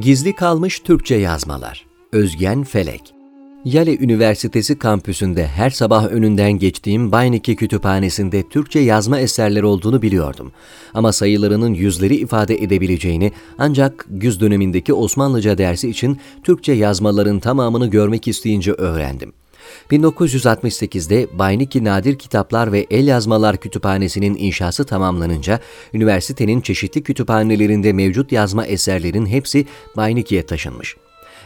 Gizli kalmış Türkçe yazmalar. Özgen Felek. Yale Üniversitesi kampüsünde her sabah önünden geçtiğim Bayniki Kütüphanesi'nde Türkçe yazma eserleri olduğunu biliyordum. Ama sayılarının yüzleri ifade edebileceğini ancak güz dönemindeki Osmanlıca dersi için Türkçe yazmaların tamamını görmek isteyince öğrendim. 1968'de Bayniki Nadir Kitaplar ve El Yazmalar Kütüphanesi'nin inşası tamamlanınca üniversitenin çeşitli kütüphanelerinde mevcut yazma eserlerin hepsi Bayniki'ye taşınmış.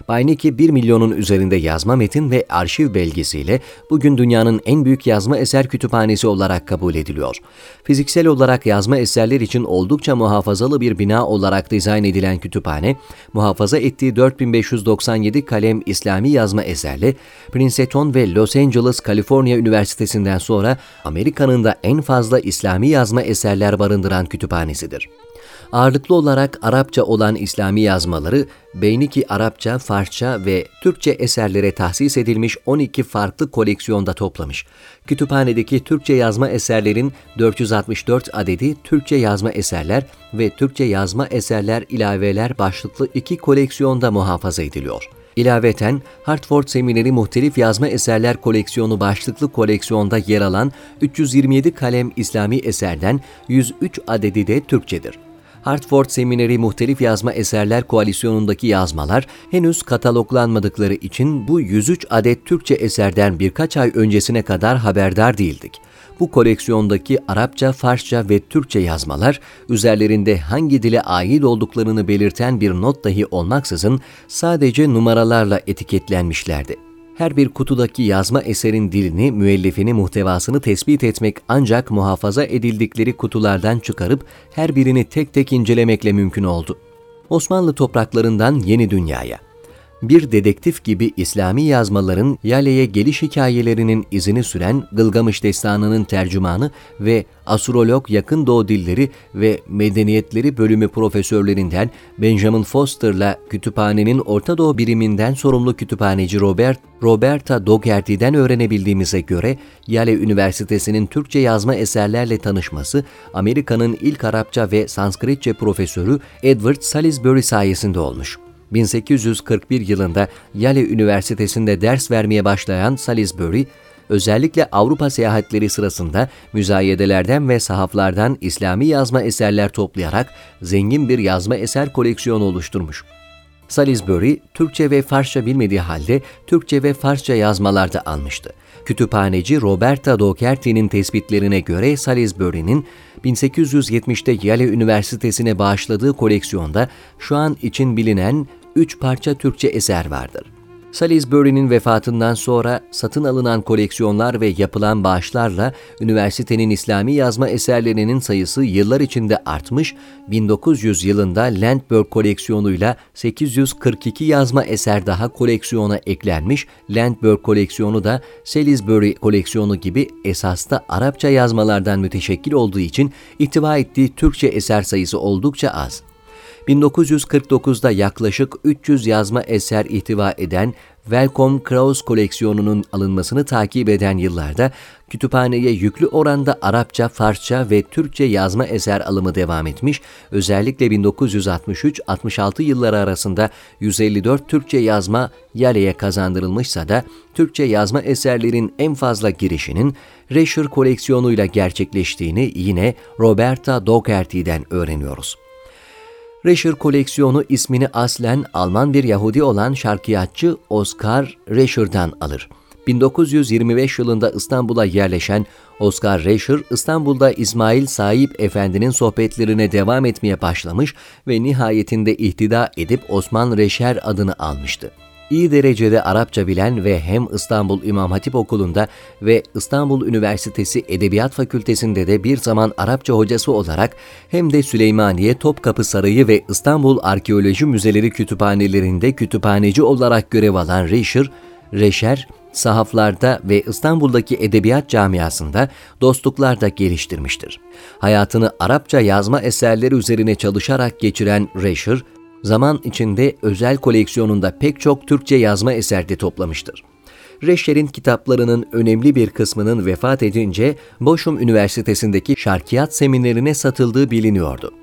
Bayniki 1 milyonun üzerinde yazma metin ve arşiv belgesiyle bugün dünyanın en büyük yazma eser kütüphanesi olarak kabul ediliyor. Fiziksel olarak yazma eserler için oldukça muhafazalı bir bina olarak dizayn edilen kütüphane, muhafaza ettiği 4597 kalem İslami yazma eserle Princeton ve Los Angeles, Kaliforniya Üniversitesi'nden sonra Amerika'nın da en fazla İslami yazma eserler barındıran kütüphanesidir. Ağırlıklı olarak Arapça olan İslami yazmaları, Beyniki Arapça, Farsça ve Türkçe eserlere tahsis edilmiş 12 farklı koleksiyonda toplamış. Kütüphanedeki Türkçe yazma eserlerin 464 adedi Türkçe yazma eserler ve Türkçe yazma eserler ilaveler başlıklı iki koleksiyonda muhafaza ediliyor. İlaveten Hartford Semineri Muhtelif Yazma Eserler Koleksiyonu başlıklı koleksiyonda yer alan 327 kalem İslami eserden 103 adedi de Türkçedir. Hartford Semineri Muhtelif Yazma Eserler Koalisyonundaki yazmalar henüz kataloglanmadıkları için bu 103 adet Türkçe eserden birkaç ay öncesine kadar haberdar değildik. Bu koleksiyondaki Arapça, Farsça ve Türkçe yazmalar üzerlerinde hangi dile ait olduklarını belirten bir not dahi olmaksızın sadece numaralarla etiketlenmişlerdi. Her bir kutudaki yazma eserin dilini, müellifini, muhtevasını tespit etmek ancak muhafaza edildikleri kutulardan çıkarıp her birini tek tek incelemekle mümkün oldu. Osmanlı topraklarından yeni dünyaya bir dedektif gibi İslami yazmaların Yale'ye geliş hikayelerinin izini süren Gılgamış Destanı'nın tercümanı ve astrolog yakın doğu dilleri ve medeniyetleri bölümü profesörlerinden Benjamin Foster'la kütüphanenin Orta Doğu biriminden sorumlu kütüphaneci Robert Roberta Dougherty'den öğrenebildiğimize göre Yale Üniversitesi'nin Türkçe yazma eserlerle tanışması Amerika'nın ilk Arapça ve Sanskritçe profesörü Edward Salisbury sayesinde olmuş. 1841 yılında Yale Üniversitesi'nde ders vermeye başlayan Salisbury, özellikle Avrupa seyahatleri sırasında müzayedelerden ve sahaflardan İslami yazma eserler toplayarak zengin bir yazma eser koleksiyonu oluşturmuş. Salisbury, Türkçe ve Farsça bilmediği halde Türkçe ve Farsça yazmalarda almıştı. Kütüphaneci Roberta Docherty'nin tespitlerine göre Salisbury'nin 1870'te Yale Üniversitesi'ne bağışladığı koleksiyonda şu an için bilinen üç parça Türkçe eser vardır. Salisbury'nin vefatından sonra satın alınan koleksiyonlar ve yapılan bağışlarla üniversitenin İslami yazma eserlerinin sayısı yıllar içinde artmış, 1900 yılında Landberg koleksiyonuyla 842 yazma eser daha koleksiyona eklenmiş, Landberg koleksiyonu da Salisbury koleksiyonu gibi esasta Arapça yazmalardan müteşekkil olduğu için ihtiva ettiği Türkçe eser sayısı oldukça az. 1949'da yaklaşık 300 yazma eser ihtiva eden Welcome Kraus koleksiyonunun alınmasını takip eden yıllarda kütüphaneye yüklü oranda Arapça, Farsça ve Türkçe yazma eser alımı devam etmiş, özellikle 1963-66 yılları arasında 154 Türkçe yazma Yale'ye kazandırılmışsa da Türkçe yazma eserlerin en fazla girişinin Rescher koleksiyonuyla gerçekleştiğini yine Roberta Dougherty'den öğreniyoruz. Rescher koleksiyonu ismini aslen Alman bir Yahudi olan şarkiyatçı Oscar Rescher'dan alır. 1925 yılında İstanbul'a yerleşen Oscar Rescher, İstanbul'da İsmail Saip Efendi'nin sohbetlerine devam etmeye başlamış ve nihayetinde ihtida edip Osman Reşer adını almıştı iyi derecede Arapça bilen ve hem İstanbul İmam Hatip Okulu'nda ve İstanbul Üniversitesi Edebiyat Fakültesi'nde de bir zaman Arapça hocası olarak hem de Süleymaniye Topkapı Sarayı ve İstanbul Arkeoloji Müzeleri kütüphanelerinde kütüphaneci olarak görev alan Reşir, Reşer, sahaflarda ve İstanbul'daki edebiyat camiasında dostluklar da geliştirmiştir. Hayatını Arapça yazma eserleri üzerine çalışarak geçiren Reşir, zaman içinde özel koleksiyonunda pek çok Türkçe yazma eserde toplamıştır. Reşer'in kitaplarının önemli bir kısmının vefat edince Boşum Üniversitesi'ndeki şarkiyat seminerine satıldığı biliniyordu.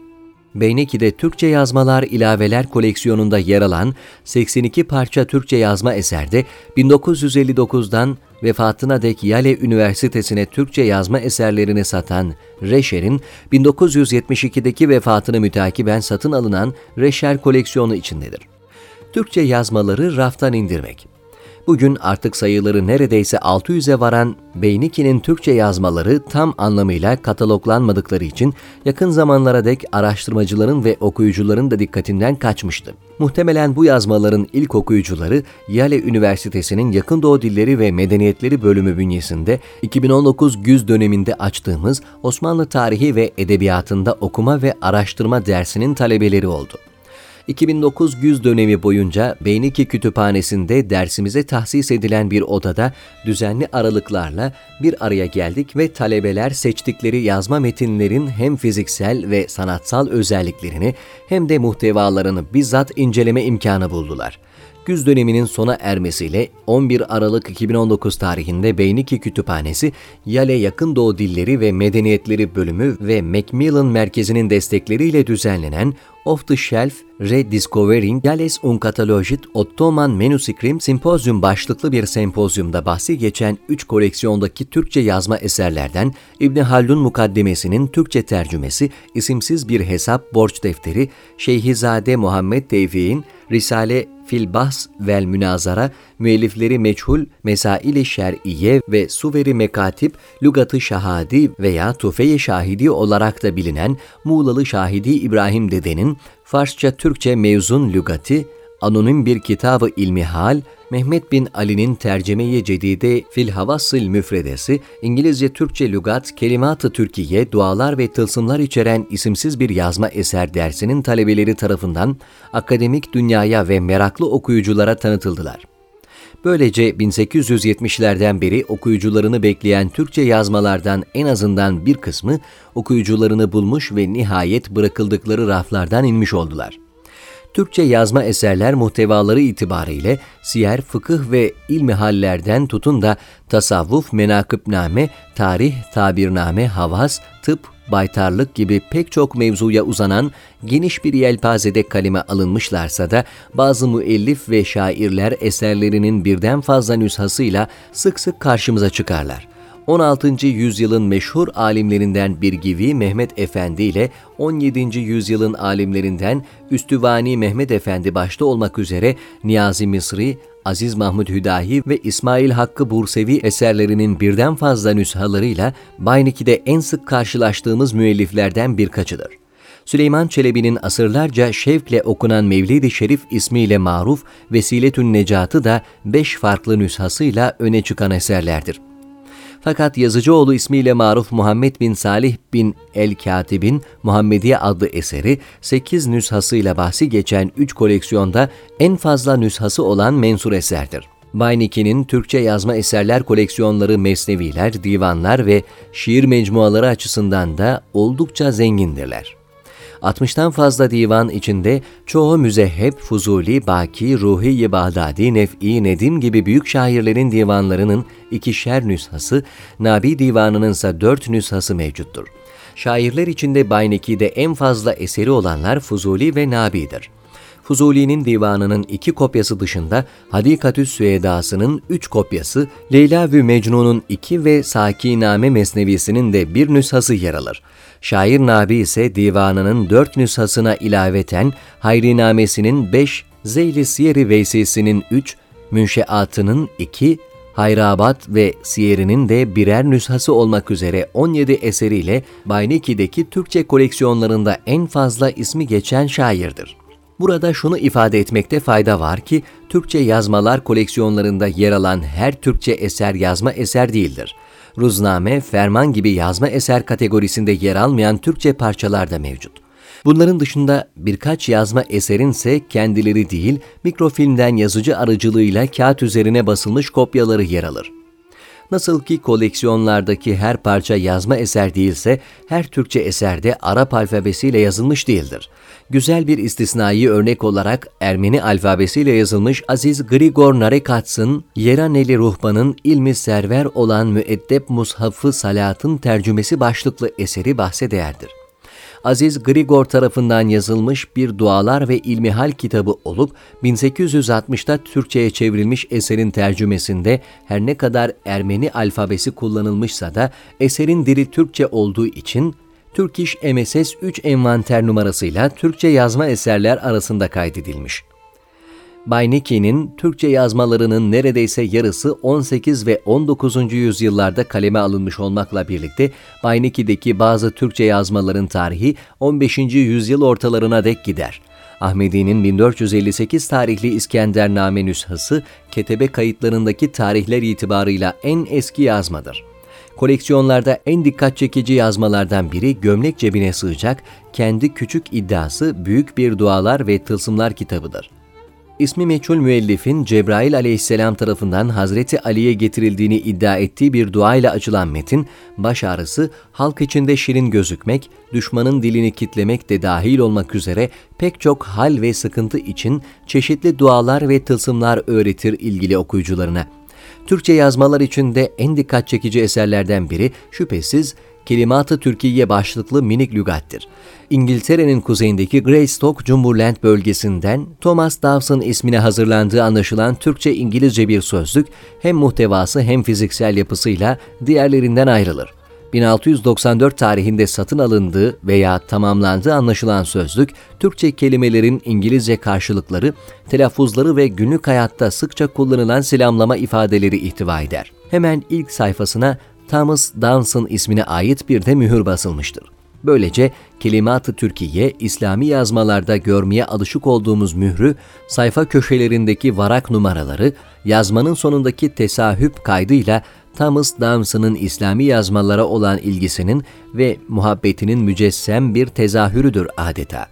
Beyneki'de Türkçe yazmalar ilaveler koleksiyonunda yer alan 82 parça Türkçe yazma eserde 1959'dan vefatına dek Yale Üniversitesi'ne Türkçe yazma eserlerini satan Reşer'in 1972'deki vefatını mütakiben satın alınan Reşer koleksiyonu içindedir. Türkçe yazmaları raftan indirmek. Bugün artık sayıları neredeyse 600'e varan Beyniki'nin Türkçe yazmaları tam anlamıyla kataloglanmadıkları için yakın zamanlara dek araştırmacıların ve okuyucuların da dikkatinden kaçmıştı. Muhtemelen bu yazmaların ilk okuyucuları Yale Üniversitesi'nin Yakın Doğu Dilleri ve Medeniyetleri bölümü bünyesinde 2019 güz döneminde açtığımız Osmanlı tarihi ve edebiyatında okuma ve araştırma dersinin talebeleri oldu. 2009 güz dönemi boyunca Beyniki Kütüphanesi'nde dersimize tahsis edilen bir odada düzenli aralıklarla bir araya geldik ve talebeler seçtikleri yazma metinlerin hem fiziksel ve sanatsal özelliklerini hem de muhtevalarını bizzat inceleme imkanı buldular güz döneminin sona ermesiyle 11 Aralık 2019 tarihinde Beyniki Kütüphanesi, Yale Yakın Doğu Dilleri ve Medeniyetleri Bölümü ve Macmillan Merkezi'nin destekleriyle düzenlenen Off the Shelf Rediscovering Yales un Catalogit Ottoman Manuscript Sempozyum başlıklı bir sempozyumda bahsi geçen 3 koleksiyondaki Türkçe yazma eserlerden İbn Haldun mukaddemesinin Türkçe tercümesi, isimsiz bir hesap borç defteri, Şeyhizade Muhammed Tevfik'in Risale fil bahs vel münazara, müellifleri meçhul, mesaili şer'iye ve suveri mekatip, lugatı şahadi veya tufeye şahidi olarak da bilinen Muğlalı Şahidi İbrahim Dede'nin Farsça-Türkçe mevzun lügati, anonim bir kitabı ilmihal, Mehmet bin Ali'nin terceme-i cedide fil havasıl müfredesi, İngilizce Türkçe lügat, kelimat-ı Türkiye, dualar ve tılsımlar içeren isimsiz bir yazma eser dersinin talebeleri tarafından akademik dünyaya ve meraklı okuyuculara tanıtıldılar. Böylece 1870'lerden beri okuyucularını bekleyen Türkçe yazmalardan en azından bir kısmı okuyucularını bulmuş ve nihayet bırakıldıkları raflardan inmiş oldular.'' Türkçe yazma eserler muhtevaları itibariyle siyer, fıkıh ve ilmihallerden tutun da tasavvuf, menakıbname, tarih, tabirname, havas, tıp, baytarlık gibi pek çok mevzuya uzanan geniş bir yelpazede kaleme alınmışlarsa da bazı müellif ve şairler eserlerinin birden fazla nüshasıyla sık sık karşımıza çıkarlar. 16. yüzyılın meşhur alimlerinden Birgivi Mehmet Efendi ile 17. yüzyılın alimlerinden Üstüvani Mehmet Efendi başta olmak üzere Niyazi Misri, Aziz Mahmud Hüdahi ve İsmail Hakkı Bursevi eserlerinin birden fazla nüshalarıyla Bayniki'de en sık karşılaştığımız müelliflerden birkaçıdır. Süleyman Çelebi'nin asırlarca şevkle okunan Mevlid-i Şerif ismiyle maruf Vesiletün Necatı da beş farklı nüshasıyla öne çıkan eserlerdir. Fakat Yazıcıoğlu ismiyle maruf Muhammed bin Salih bin El-Katib'in Muhammediye adlı eseri 8 nüshasıyla bahsi geçen 3 koleksiyonda en fazla nüshası olan mensur eserdir. Bayniki'nin Türkçe yazma eserler koleksiyonları mesneviler, divanlar ve şiir mecmuaları açısından da oldukça zengindirler. 60'tan fazla divan içinde çoğu müzehheb, Fuzuli, Baki, Ruhi, Bağdadi, Nef'i, Nedim gibi büyük şairlerin divanlarının ikişer nüshası, Nabi divanının ise dört nüshası mevcuttur. Şairler içinde Bayneki'de en fazla eseri olanlar Fuzuli ve Nabi'dir. Fuzuli'nin divanının iki kopyası dışında Hadikatüs Süedası'nın üç kopyası, Leyla ve Mecnun'un iki ve Sakiname Mesnevisi'nin de bir nüshası yer alır. Şair Nabi ise divanının dört nüshasına ilaveten Hayrinamesinin beş, Zeyli Siyeri Veysisi'nin üç, Münşeatının iki, Hayrabat ve Siyeri'nin de birer nüshası olmak üzere 17 eseriyle Bayniki'deki Türkçe koleksiyonlarında en fazla ismi geçen şairdir. Burada şunu ifade etmekte fayda var ki, Türkçe yazmalar koleksiyonlarında yer alan her Türkçe eser yazma eser değildir. Ruzname, ferman gibi yazma eser kategorisinde yer almayan Türkçe parçalar da mevcut. Bunların dışında birkaç yazma eserin ise kendileri değil, mikrofilmden yazıcı aracılığıyla kağıt üzerine basılmış kopyaları yer alır. Nasıl ki koleksiyonlardaki her parça yazma eser değilse, her Türkçe eserde Arap alfabesiyle yazılmış değildir. Güzel bir istisnai örnek olarak Ermeni alfabesiyle yazılmış Aziz Grigor Narekats'ın Yeraneli Ruhban'ın ilmi server olan müeddep mushafı Salat'ın tercümesi başlıklı eseri bahse değerdir. Aziz Grigor tarafından yazılmış bir dualar ve ilmihal kitabı olup 1860'ta Türkçe'ye çevrilmiş eserin tercümesinde her ne kadar Ermeni alfabesi kullanılmışsa da eserin dili Türkçe olduğu için Turkish MSS 3 envanter numarasıyla Türkçe yazma eserler arasında kaydedilmiş. Bayneki'nin Türkçe yazmalarının neredeyse yarısı 18 ve 19. yüzyıllarda kaleme alınmış olmakla birlikte Bayneki'deki bazı Türkçe yazmaların tarihi 15. yüzyıl ortalarına dek gider. Ahmedi'nin 1458 tarihli İskendername nüshası, ketebe kayıtlarındaki tarihler itibarıyla en eski yazmadır. Koleksiyonlarda en dikkat çekici yazmalardan biri gömlek cebine sığacak, kendi küçük iddiası büyük bir dualar ve tılsımlar kitabıdır. İsmi meçhul müellifin Cebrail aleyhisselam tarafından Hazreti Ali'ye getirildiğini iddia ettiği bir dua ile açılan metin, baş ağrısı, halk içinde şirin gözükmek, düşmanın dilini kitlemek de dahil olmak üzere pek çok hal ve sıkıntı için çeşitli dualar ve tılsımlar öğretir ilgili okuyucularına. Türkçe yazmalar için de en dikkat çekici eserlerden biri şüphesiz Kelimat-ı Türkiye başlıklı minik lügattir. İngiltere'nin kuzeyindeki Greystock Cumberland bölgesinden Thomas Dawson ismine hazırlandığı anlaşılan Türkçe-İngilizce bir sözlük hem muhtevası hem fiziksel yapısıyla diğerlerinden ayrılır. 1694 tarihinde satın alındığı veya tamamlandığı anlaşılan sözlük, Türkçe kelimelerin İngilizce karşılıkları, telaffuzları ve günlük hayatta sıkça kullanılan selamlama ifadeleri ihtiva eder. Hemen ilk sayfasına Thomas Dawson ismine ait bir de mühür basılmıştır. Böylece Kelimat-ı Türkiye, İslami yazmalarda görmeye alışık olduğumuz mührü, sayfa köşelerindeki varak numaraları, yazmanın sonundaki tesahüp kaydıyla Thomas Dawson'ın İslami yazmalara olan ilgisinin ve muhabbetinin mücessem bir tezahürüdür adeta.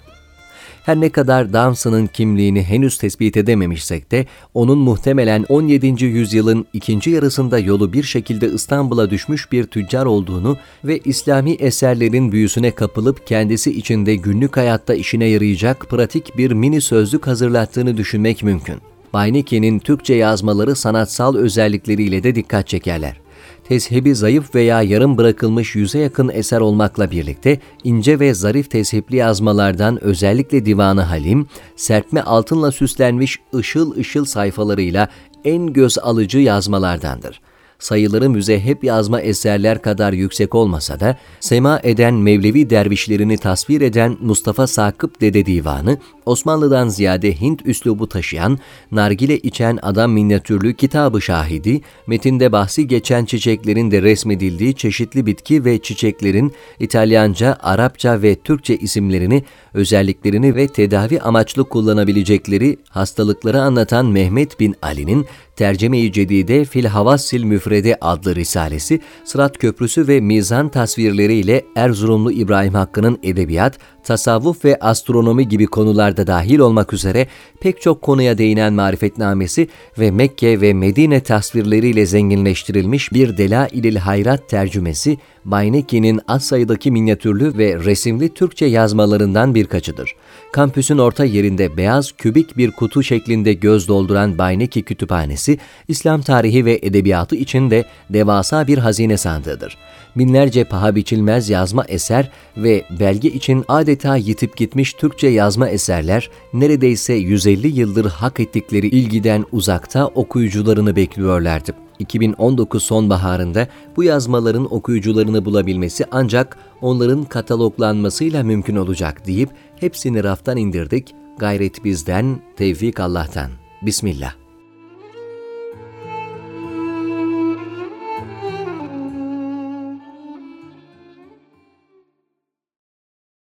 Her ne kadar Dawson'ın kimliğini henüz tespit edememişsek de onun muhtemelen 17. yüzyılın ikinci yarısında yolu bir şekilde İstanbul'a düşmüş bir tüccar olduğunu ve İslami eserlerin büyüsüne kapılıp kendisi içinde günlük hayatta işine yarayacak pratik bir mini sözlük hazırlattığını düşünmek mümkün. Bayneke'nin Türkçe yazmaları sanatsal özellikleriyle de dikkat çekerler. Tezhebi zayıf veya yarım bırakılmış yüze yakın eser olmakla birlikte ince ve zarif tezhipli yazmalardan özellikle Divanı Halim, serpme altınla süslenmiş ışıl ışıl sayfalarıyla en göz alıcı yazmalardandır sayıları müzehep yazma eserler kadar yüksek olmasa da sema eden Mevlevi dervişlerini tasvir eden Mustafa Sakıp Dede Divanı, Osmanlı'dan ziyade Hint üslubu taşıyan, nargile içen adam minyatürlü kitabı şahidi, metinde bahsi geçen çiçeklerin de resmedildiği çeşitli bitki ve çiçeklerin İtalyanca, Arapça ve Türkçe isimlerini, özelliklerini ve tedavi amaçlı kullanabilecekleri hastalıkları anlatan Mehmet bin Ali'nin Terceme-i Cedide Fil Havassil Müfrede adlı risalesi, Sırat Köprüsü ve mizan tasvirleriyle Erzurumlu İbrahim Hakkı'nın edebiyat, tasavvuf ve astronomi gibi konularda dahil olmak üzere pek çok konuya değinen marifetnamesi ve Mekke ve Medine tasvirleriyle zenginleştirilmiş bir Delailil Hayrat tercümesi, Bayneki'nin az sayıdaki minyatürlü ve resimli Türkçe yazmalarından birkaçıdır. Kampüsün orta yerinde beyaz kübik bir kutu şeklinde göz dolduran Bayneki Kütüphanesi, İslam tarihi ve edebiyatı için de devasa bir hazine sandığıdır binlerce paha biçilmez yazma eser ve belge için adeta yitip gitmiş Türkçe yazma eserler neredeyse 150 yıldır hak ettikleri ilgiden uzakta okuyucularını bekliyorlardı. 2019 sonbaharında bu yazmaların okuyucularını bulabilmesi ancak onların kataloglanmasıyla mümkün olacak deyip hepsini raftan indirdik. Gayret bizden, tevfik Allah'tan. Bismillah.